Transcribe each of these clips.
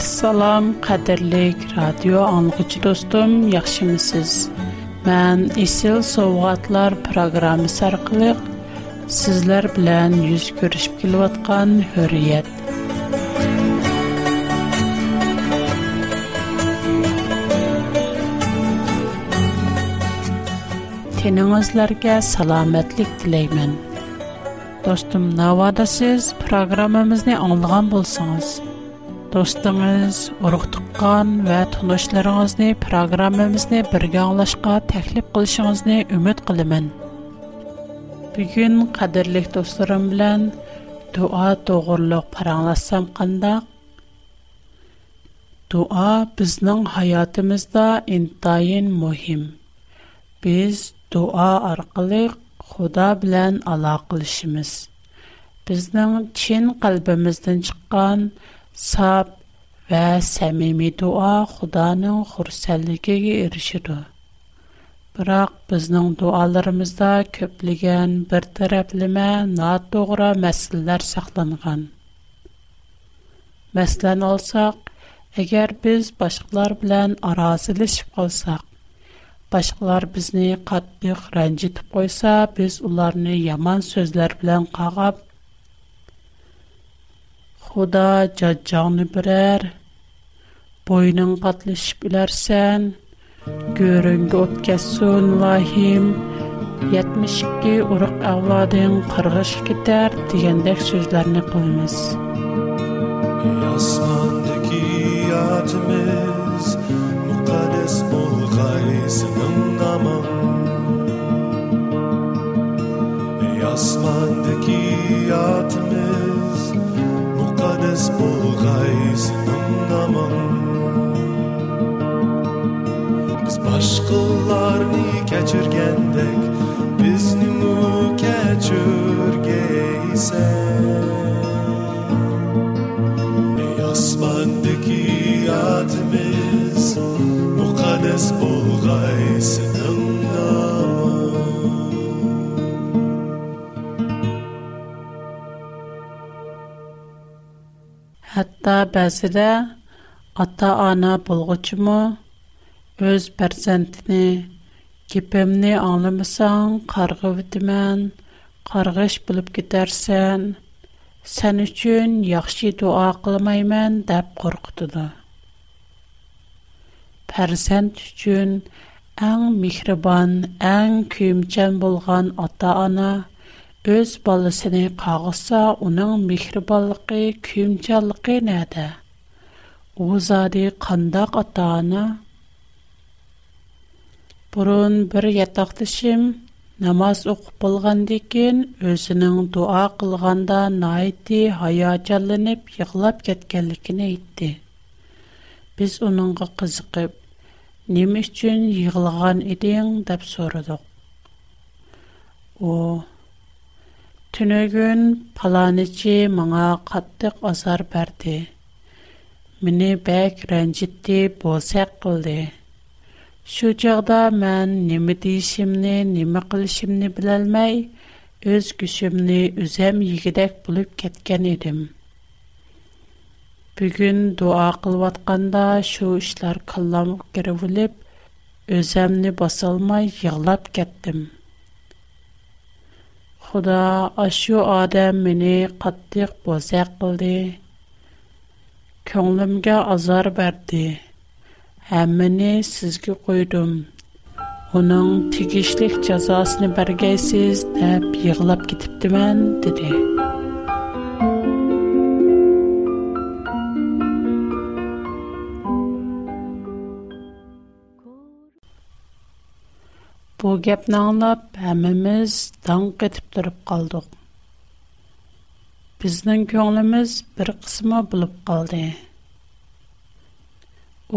Assalom, qadrlik radio anlıqçı dostum, yaxşımısınız? Mən Isil Sovqatlar proqramı sarqılıq sizlər bilən yüz görüşüb kilvatqan hürriyet. Teningizlərə salamatlik diləyirəm. Dostum, navada siz proqramımızı anlığan bolsanız, Достар, мәс урык туккан мәтләшләреңне программабызны бергә алашқа тәклиф кылышуыгызны үмет киләмен. Бүген قадирлек достарым белән дуа тоغırlык параңласам кانداق. Дуа безнең hayatımızда иң таен мөһим. Без дуа аркылы Худа белән аلاقлышыбыз. Безнең чин калбымыздан чыккан Саб ва сәмими дуа худанын хурсәллики ги иришиду. Бырақ бізның дуаларымызда көплиген бір тараплима наддоғра мәсілілер шақланған. Мәсілән олсақ, әгер біз башқылар білән аразили шыб қолсақ, башқылар бізнің қатлих рэнджит қойса, біз уларны яман сөзләр білән қағап, Худа жаджаңны бирер, бойның катлышып үләрсән, көріңгі өткәсін лахим, 72 урық әвладың қырғыш кетер дегендек сөзләрне қоймыз. Ясмандагы ятымыз, мукаддес болғайсының намын. Ясмандагы ятымыз, des bulg'ays indamam biz boshqalarni kechirgandek biznimi kechirgaysan ey osmondagi adımız muqaddas bulg'ay sening Hatta bəzidə ata-ana bulğucumu öz pərsəntini, kipimni anlamasan, qarğı vidimən, qarğış bilib gedərsən, sən üçün yaxşı dua qılmayman dəb qorxudu. Pərsənt üçün ən mihriban, ən küyümcən bulğan ata-ana – Өз балысыны қағыса, оның мехрибанлығы, күйімчанлығы нәді? О қандақ ата Бұрын бір ятақтышым намаз оқып декен, өзінің дуа қылғанда найти жалынып, йығылап кеткенлігін айтты. Біз оныңға қызықып, "Неме үшін йығылған едің, деп сорыдық. О, Түнөгүн паланычы маңа каттык азар берди. Мине бәк ренжитти болсак кылды. Шу чагда мен неме дишимни, неме кылышымны билалмай, өз күшүмни үзем йигидек булып кеткен идим. Бүгүн дуа кылып атканда шу ишлар кылламып кирип үлеп, өземни басалмай йыглап Қуда ашу адам мини қаттіг боза қылды, Көңлімге азар барды, Әм мини сізгі қойдым, Уның тигишлих чазасыни баргайсиз, Деп, яғлап кетіпті мэн, диди. Бу геп наңлап, әміміз данг кетіп түріп қалдық. Біздің көңліміз bir қысыма бұлып қалды.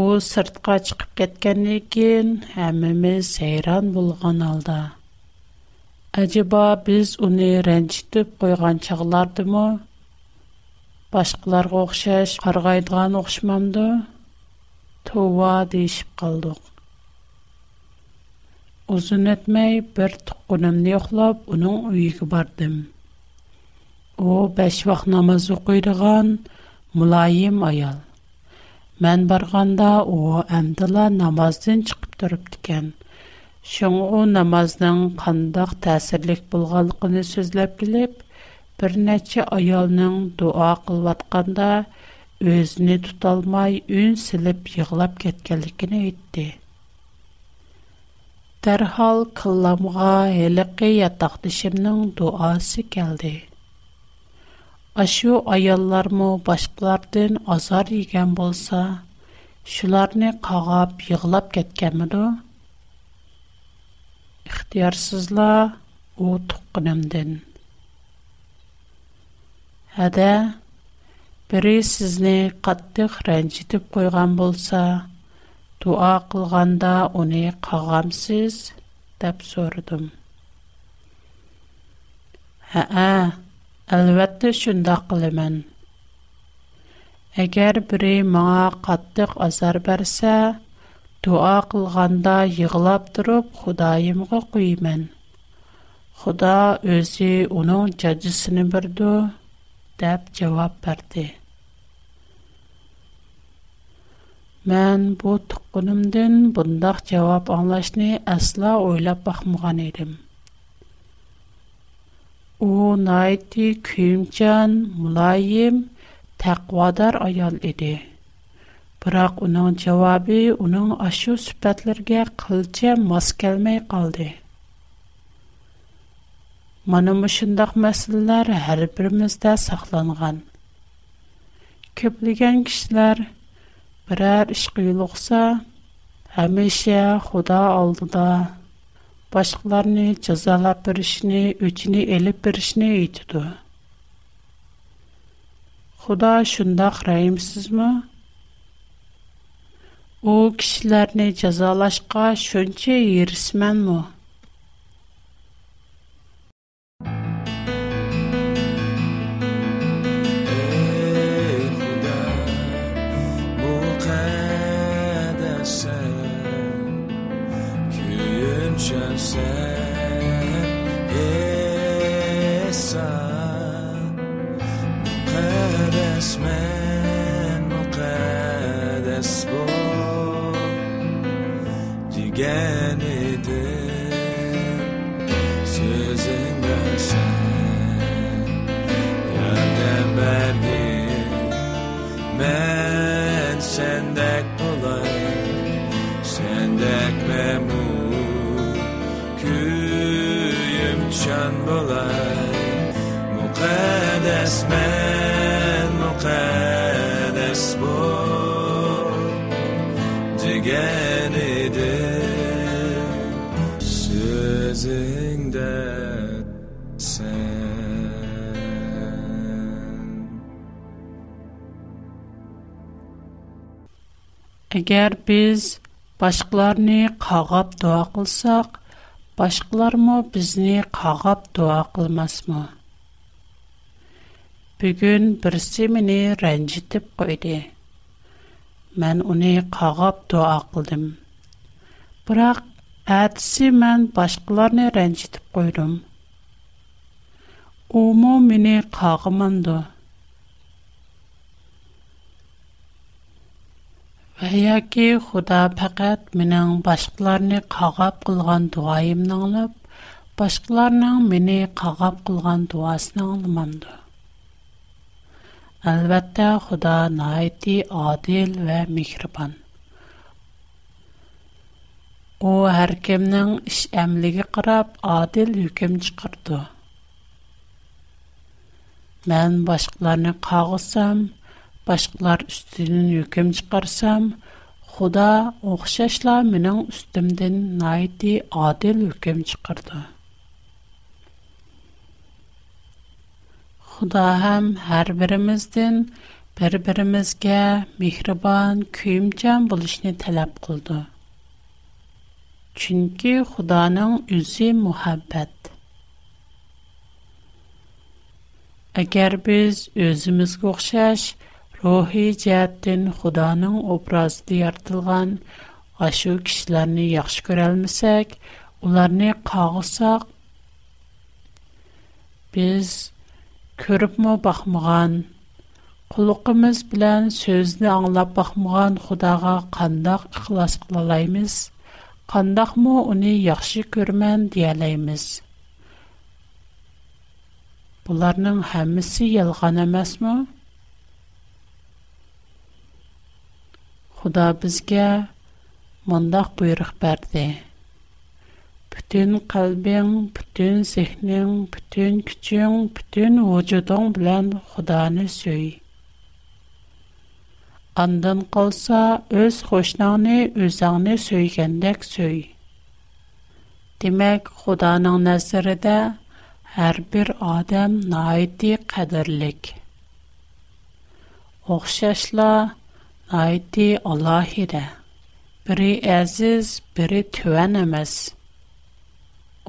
О, сұртқа чықып кеткен екен, әміміз айран бұлған алда. Аджиба, біз уни рэнчтіп қойған чығларды му? Башқылар ғохшаш, қарғайдған ғошмамды? Тууа дейшіп Uzun etmey bir tukkunumni yoklap, onun uyuyu bardım. O, beş vaq namaz okuyduğun mulayim ayal. Мән барганда о әмдила намаздан чыгып торып дигән. Шуң о намазның кандак тәсирлек булганлыгын сөйләп килеп, бер нәчә аялның дуа кылып атканда өзне үн силеп еглап Дәрхал қылламға әліқі ятақтышымның дуасы келді. Ашу аяллар мұ азар еген болса, шуларны қағап, еғылап кәткен мұду? Иқтиярсызла о тұққынымдың. Әді, бірі сізіне қаттық рәнчетіп қойған болса, дуа кылганда уни кагамсыз деп сордум. Ха-а, албетте шундай кылыман. Эгер бири мага каттык азар берсе, дуа кылганда йыгылап туруп Худайымга куйман. Худа өзі оның жаджысыны бірді, дәп Мән бу тукынымдан бундак җавап аңлашны асла ойлап бакмаган идем. У найти кимчан мулайим тәкъвадар аял иде. Бирок уның җавабы уның ашу сүпәтләргә кылча мас калмый калды. Моның мошындак мәсьәләләр һәр беребездә сакланган. Көплегән кешеләр Birər iş qıyılıqsa, həmişə Xuda aldıda başqalarını cəzalab birişini, öçünü elib birişini eytidu. Xuda şündaq rəhimsizmi? O kişilərini cəzalaşqa şönçə yerismənmi? bulay mukaddesmen mukaddes bol di again it is in the sending dan 11 pis Башҡылар мо, бизне ҡағап дуа ҡылмасмы? Бүгүн берсе мені ранжитеп ҡойды. Мен уни ҡағап дуа ҡылдым. Бирақ әйтсең, мен башҡыларны ранжитеп ҡойдым. Умо мені ҡағыманды. Әйәке Худа фақат менің башқыларны қағап қылған дуайымны алып, башқыларның мені қағап қылған дуасын алмамды. Әлбәттә Худа найти адил вә михрибан. О, әркемнің іш әмліге қырап, адил үкім чықырды. Мен башқыларны қағысам, Башқалар үстінен үкім чықарсам, Худа оқшашла менің үстімден найти адил үкім чықарды. Худа хам хар бірімізден бір-бірімізге михрибан күйімчан болышны талап кылды. Чүнки Худаның үзі мухаббат. Агар біз өзімізге оқшаш, Рухи жаттин Худоның образды яртылған ашу кишиларни яхшы көрәлмесек, уларни қағысақ, біз көріп му бақмыған, құлықымыз білән сөзіні аңлап бақмыған Худага қандақ ықылас қылалаймыз, қандақ му уни яхшы көрмән диялаймыз. Бұларның хәмісі елған әмәс му? Худа безгә мондак буйрык берде. Бүтән калбың, бүтән сехнең, бүтән күчең, бүтән вожудың белән Худаны сөй. Андан калса, өз хошнаңны, үзаңны сөйгәндәк сөй. Демәк, Худаның нәзәрендә һәр бер адам найти кадерлек. Охшашла, айти Аллахиде. Бири әзіз, бири түән әмәз.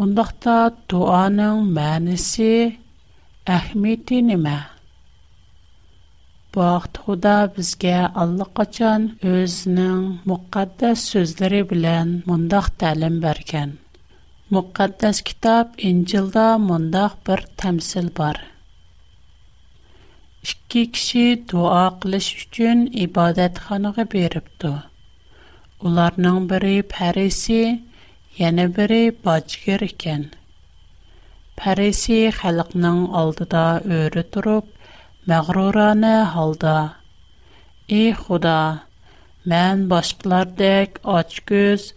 Ондақта дуаның мәнісі әхмейті немә? Бақт Худа бізге Аллы қачан өзінің мұқаддас сөздері білен мұндақ тәлім бәркен. Мұқаддас китап Инжилда мұндақ бір тәмсіл бар. – ئىككى كىشى دۇئا قىلىش ئۈچۈن ئىبادەتخانىغا بېرىپتۇ ئۇلارنىڭ بىرى پەرىسى يەنە بىرى باجگىر ئىكەن پەرىسى خەلقنىڭ ئالدىدا ئۆرە تۇرۇپ مەغرۇرانە ھالدا ئى خۇدا مەن باشقىلاردەك ئاچ كۆز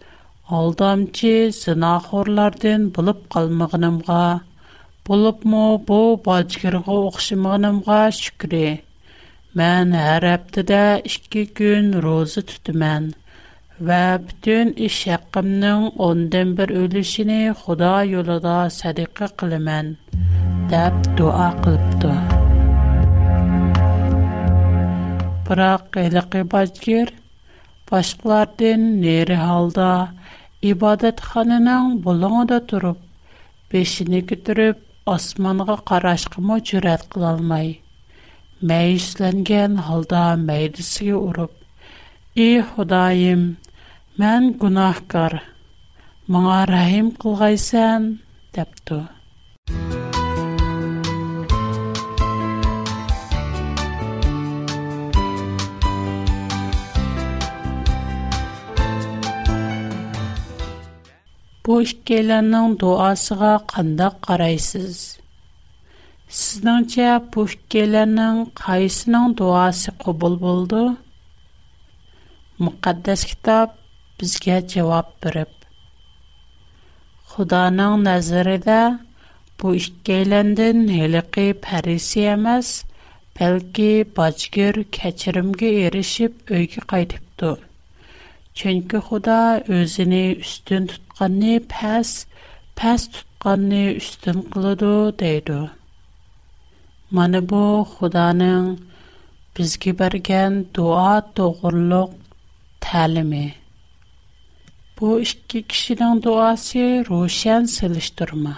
ئالدامچى زىناخورلاردىن بولۇپ قالمىغىنىمغا Болыпмо бу балчыгырға оқшымағанымға шүкірі. Мән әр әптіде 2 күн розы түтімен. Вә бүтін іш 10-ден бір өлішіні Құда юлыда сәдіқі қылымен. Дәп дуа қылыпты. Бірақ әліқі балчыгыр, башқылардың нері халда, ибадет ханының болуңы да тұрып, бешіні күтіріп, Asmanğa qarashqım oçrat kıla almay. Mäislengen halda mäjitçe urup: "Ey Hudaim, men gunahkar. Mına rahim kılgaysan." depdi. Бу дуасыға дуасыга қарайсыз? карайсыз? Сезнеңчә, бу иккеләрнең кайсының дуасы кабул булды? Мөхәддәс китап безгә җавап биреп. Худаның назарыдә бу иккеләрдән һәлеки фарисия эмас, бәлки бачкыр кечерімге эрешип өйгә кайтыпты. Чөнки Худа өзүне үстүн тутканны пәс, пәс тутканны үстүн кылыды дейді. Mana bu Худаның bizga bergan duo to'g'riliq ta'limi. Bu ikki kishining duosi ro'shan silishtirma.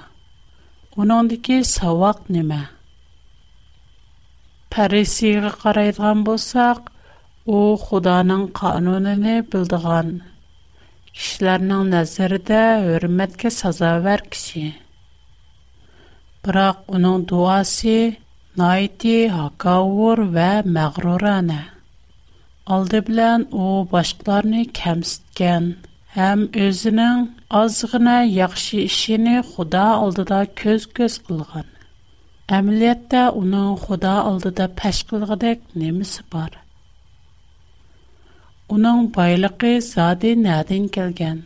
Uningdagi savoq nima? Parisiga qaraydigan bo'lsak, У худаның кануныне билдегән кешеләрнең нәзәрендә хөрмәткә сазавер kişi. Бирақ аның дуасы найти хакаур ва мәغرур аны алды белән ул башкаларны кемсәткән, һәм үзеннең озгына işini ишене Худа алдыда göz көз улган. Әмэлиятдә аның Худа алдыда пәшкүлгыдек немесе бар? Onun baylığı zadi nədən gələn?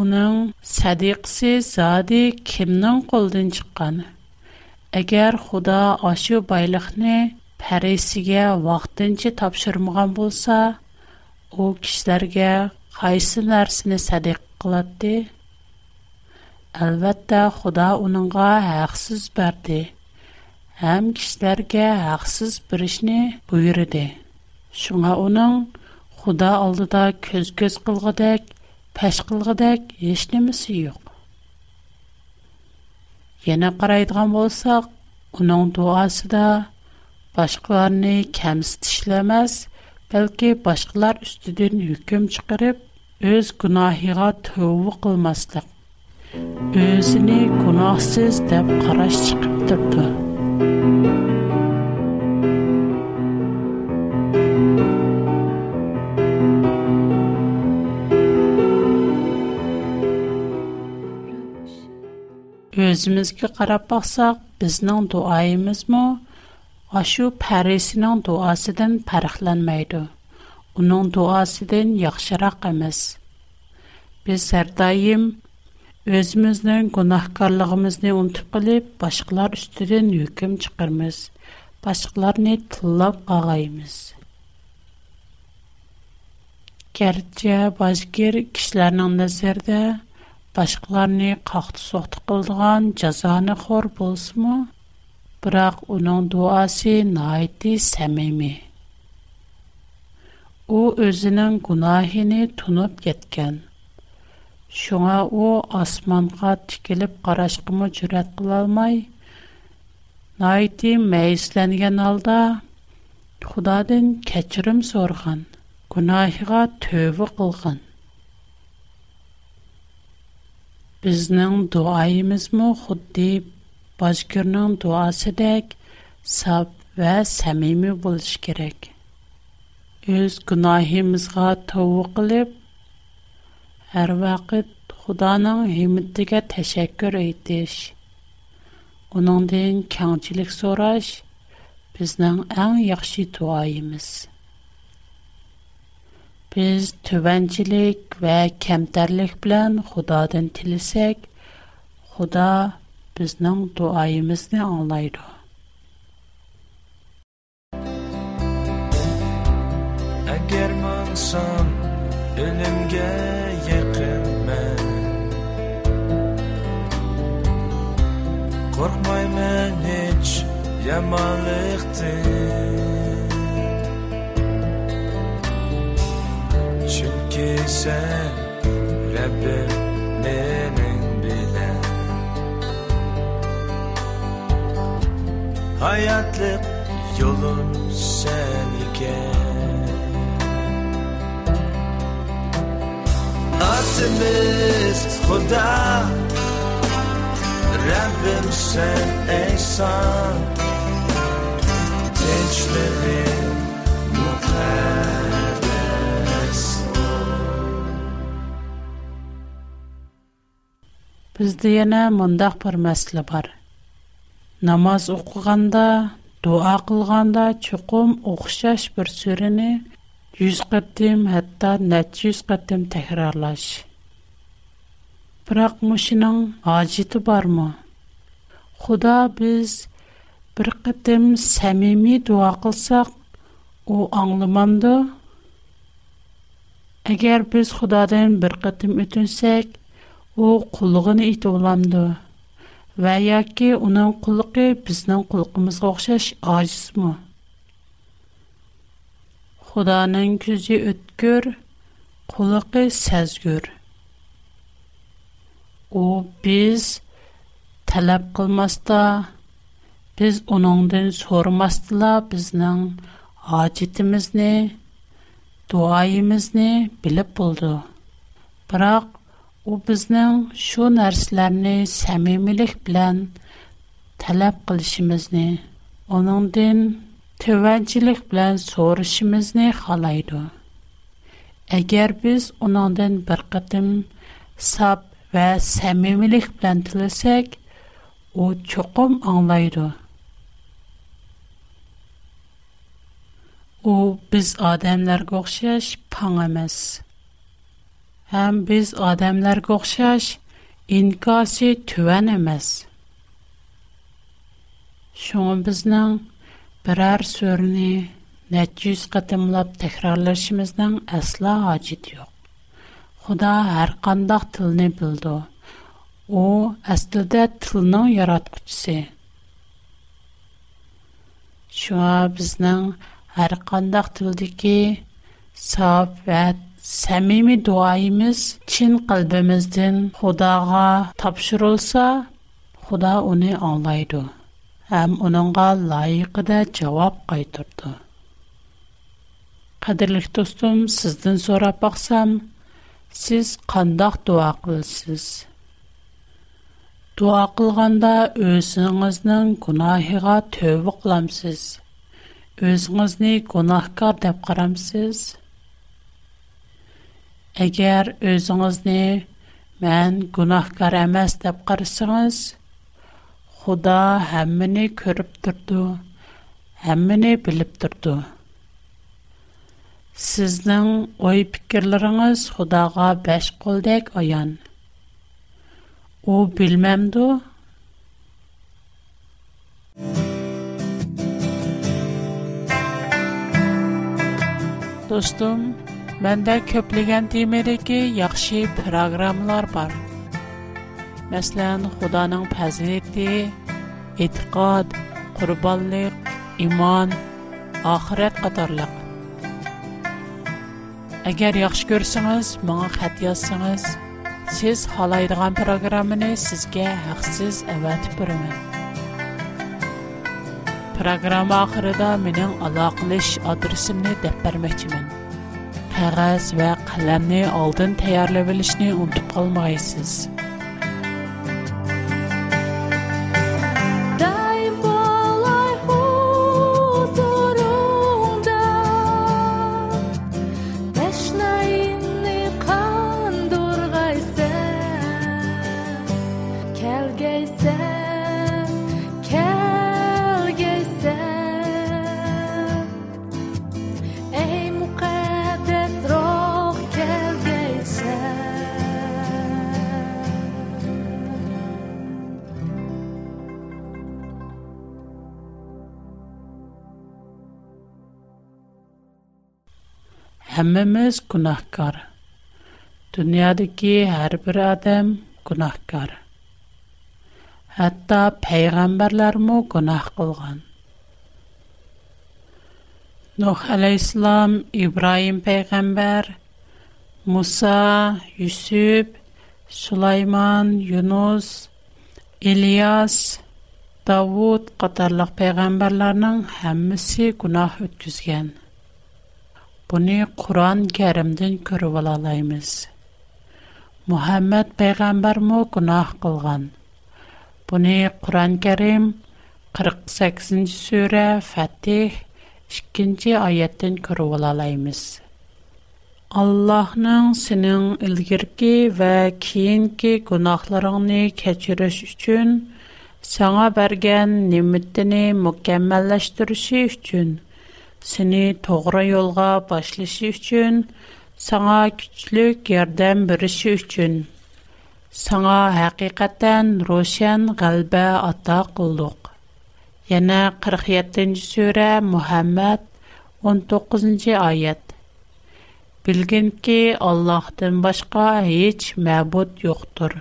Onun sadiqsi zadi kimnin qoldan çıqqan? Əgər Xuda aşı baylıqni pərisiyə vaxtınca tapşırmağan bolsa, o kişilərə qaysı nərsini sadiq qılatdı? Әлбәттә, Худа уныңга хақсыз берди. Һәм кишләргә хақсыз биришне буйырды. Шуңа уның Худа алдыда көз-көз қылғыдәк, пәш қылғыдәк еш немісі йоқ. Ені қарайдыған болсақ, оның дуасы да башқыларыны кәміс тішілемәз, бәлкі башқылар үстіден үйкім чықырып, өз күнахиға төуі қылмастық. Өзіне күнахсыз дәп қараш чықып тұрды. Өзімізгі қарап бақсақ, бізнан дуаимыз му, ашу пәресінан дуасидан пәріхләнмайды. Унан дуасидан яхшара қамыз. Біз сардаим, өзімізнан гунахкарлығымызни унтип қалип, башқылар үстіден үйкім чықырмыз, башқыларни тылап қағаимыз. Кердіце бажгер кишләрнан назерді, башқыларни қақты соқты қылдыған джазаңы хор болс ма? Бірақ унон дуаси наидді сәмейми. У өзінің кунахини тунуп кеткен. Шуңа у асманға тикилип қарашқымы джерат қылалмай. Наидді мәйсіләнген алда худадын качырым сорған, кунахига төві қылған. Біздің дуаимыз му худдей бажгірнің дуасы дайк саб ва керек. Үз гунахимызға таву қилип, әр вақид худаның химиттігі ташакүр үйтиш. Унандың кянчилик сораш біздің ән яхши дуаимыз. Biz төвенчилик вэ кәмтарлик білян худа дэн тілісек, худа бізнің дуаимызни аңлайды. Агер маңсан, өлімге еркен ма, Корхмай ма sen Rabbim benim bilen Hayatlık yolun sen iken Atımız Huda Rabbim sen ehsan Teçmenin mutlak Бізді яна мандах бар мәсілі бар. Намаз оқуғанда, дуа қылғанда, чукум оқша шбір сүріні 100 қыттим, хатта 400 қыттим тахирарлаш. Бірақ мушынан ажиті бар ма? Худа біз бір қыттим сәмими дуа қылсақ, о англыманды. Агер біз худадын бір қыттим өтінсек, o qulluğunu it olamdı. Və ya ki, onun qulluqı bizdən qulluqımızı oxşaş aciz mi? Xudanın küzü ötkür, qulluqı səzgür. кылмаста, biz tələb qılmasta, biz onundan sormasdıla bizdən acitimizni, duayimizni O bizning shu narsalarni samimilik bilan talab qilishimizni, onundan tevajjilik bilan so'rashimizni xohlaydi. Agar biz uningdan bir qatim sab va samimilik bilan tilasak, u cho'qim anglaydi. u biz odamlarga o'xshash pang emas Həm biz adamlar oxşaş, inkası tüvən emas. Şoň bizning birər sörni neçə yüz qatımlab təkrarlaşımızdan əsla hacit yoq. Xuda hər qandaq tilni bildi. O əslində tilnin yaratqucusu. Şuna bizning hər qandaq tildəki saf və Сәмими дуайымыз чин қалбымызден Худаға тапшырылса, Худа оны аңлайды. Әм оныңға лайықы жауап қайтырды. Қадірлік достым, сіздің сорап бақсам, сіз қандақ дуа қылсыз. Дуа қылғанда өзіңіздің күнахиға төбі қыламсыз. Өзіңізіне күнахкар деп қарамсыз. Әгәр өзіңізні мән гүнахкар әмәс деп қарсыңыз, Худа әммені көріп тұрды, әммені біліп тұрды. Сіздің ой пікірліріңіз Худаға бәш қолдек оян. О, білмәмді? Достым, Бәндә көплигән деймеді ги, яхши программлар бар. Мәслен, худаның пәзінетті, иткад, курбаллык, иман, ахират қатарлык. Агер яхш көрсіңіз, маңа хадияссіңіз, сіз халайдыған программіні сізге хақсиз әвәт бірімен. Программа ахирыда минин алақылыш адрісімні деп qog'oz va qalamni oldin tayyorlab olishni unutib qolmaysiz Һәммәс гүнәхкар. Дөньядагы һәр бер адам гүнәхкар. Хәтта пәйгамбәрләр дә гүнәх кылган. Ну халай ислам, Musa пәйгамбәр, Муса, Юсуп, Сулайман, Юнус, Илияс, Давуд катарлы пәйгамбәрләрнең һәммәсе Buni Qur'on Karimdan ko'rib olaymiz. Muhammad payg'ambarmi gunoh qilgan. Buni Qur'on Karim 48-sura Fatih 2-oyatdan ko'rib olaymiz. Allahның синең ilgirki ва кейинки гунаһларыңны кечириш өчен саңа бергән ниметене мөкәммәлләштерүше өчен seni toğra yolğa başlaşı üçün, sana küçlük yerdən birişi üçün, sana həqiqətən roşan qalbə ata qulduq. Yana 47-ci sürə Muhammed 19-ci ayət. Bilgin ki, Allah'tan başqa heç məbud yoxdur.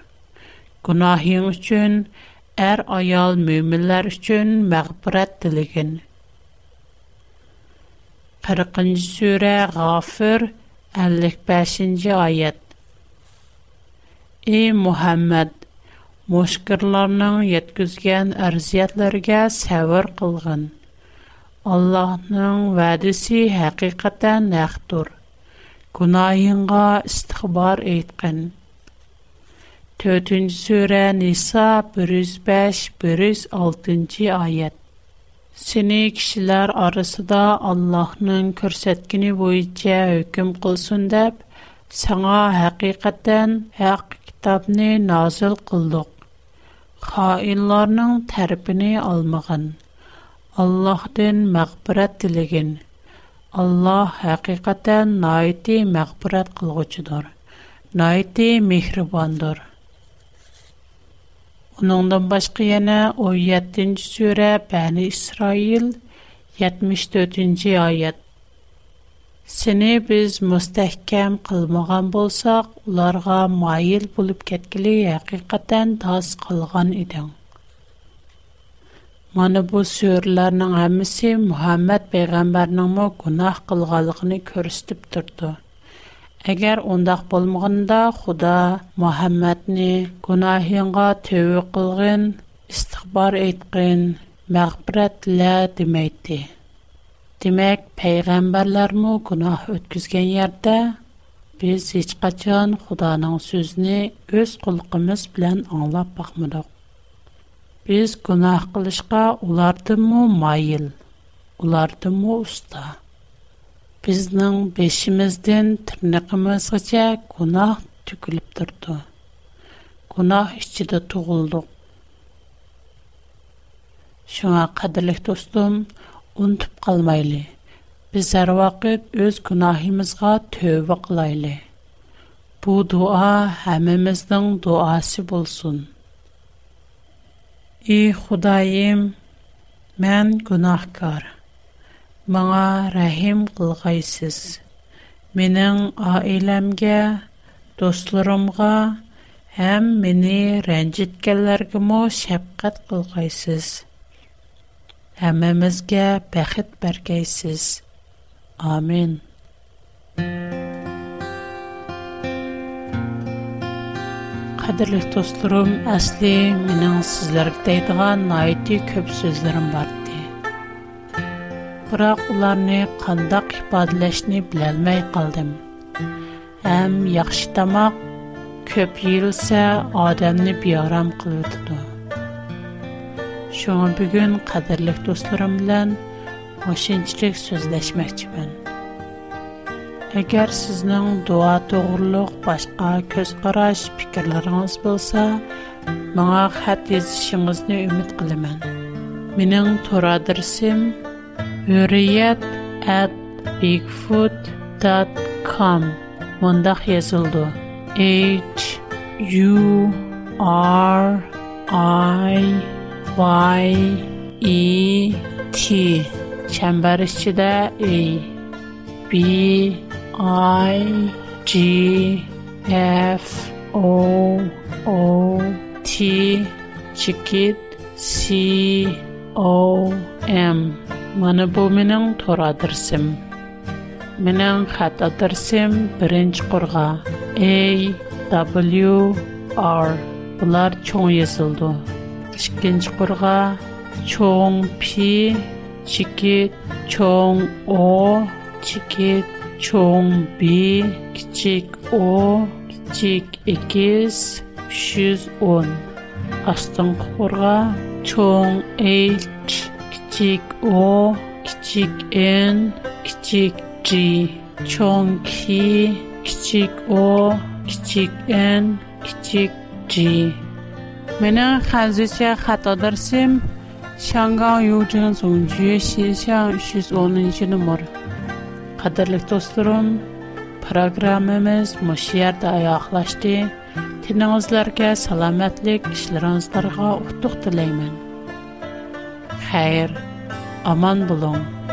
Günahin üçün, ər er ayal müminlər üçün məqbirət diligin.'' 40-нче сүре Гафир 55 айет аят. Эй Мухаммад, мушкырларның яткызган арзиятләргә сәвер кылган. Аллаһның вәдесе хакыйкатан нәхтур. Гунаһыңга истихбар әйткән. 4-нче сүре Ниса 105 106 айет Сені кішілер арысыда Аллахның көрсәткіні бойынша өкім қылсын деп, саңа хақиқаттан хақ китабны назыл қылдық. Хаинларның тәрпіні алмаған. Аллахдың мәқбірәт тіліген. Аллах хақиқаттан найты мәқбірәт қылғычыдыр. Найты мехрибандыр. Onundan başqa yana 17-ci surə Bani İsrail 74-ci ayət. Seni biz müstəhkəm qılmağan bolsaq, onlara mail bulub getkili həqiqətən tas qılğan idin. Mana bu surələrin hamısı Muhammad peyğəmbərinin mə günah qılğanlığını göstərib Егер ондақ булмогында Худа Мухаммедне гынаһенгә төйе кылган, истихбар әйткән мәхбәрат лә димәйт. Димәк, пәйгамбәләр мо гынаһ үткәзгән ярдә без һич качан Худаның сөзне үз кулкыбыз белән аңлап пахмыдык. Без гынаһ кылышка улар ты мо майл. Улар ты بزنن بیشیم از دن تر نقم از چه گناه تقلب دارد گناه اشتد تو غل دو شما قدر لخت استم اون تو قلمایی بزر وقت از گناهی مزگا تو маңа рахим кылгайсыз. Менің айламге, достларымға, әм мені рәнжіткәлергі мо шәпқат кылгайсыз. Әмімізге бәхіт бәргейсіз. Амин. Қадірлік достларым, әсли менің сізлерді дейдіған айты көп сөздерім барды. biroq ularni qandaq ifodalashni bilolmay qoldim ham yaxshi tomoq ko'p yeyilsa odamni beorom qiladi shunga bugun qadrli do'stlarim bilan o'shunchalik so'zlashmoqchiman agar sizning duo to'g'riliq boshqa ko'z qarash fikrlaringiz bo'lsa menga xat yozishingizni umid qilaman mening to'r adresim hurriyet at bigfoot.com mundaq yazıldı. H U R I Y E T çember içinde A B I G F O O T Çikit C O M Мана бу менен тора дирсим. Менен хат атырсим биринчи курга. A W R булар чоң язылды. Ишкенчи курга чоң P чики о, O чики чоң B кичик O кичик X 310. Астын курга чоң H КИЧИК О, КИЧИК n КИЧИК g chong ki kichik o kichik n kichik g mena khazicha khata darsim shangao yujin zong ju xi xiang xu zong nin xin mo qadarli dostlarim programmamiz mushiyar Һәйр, аман булгум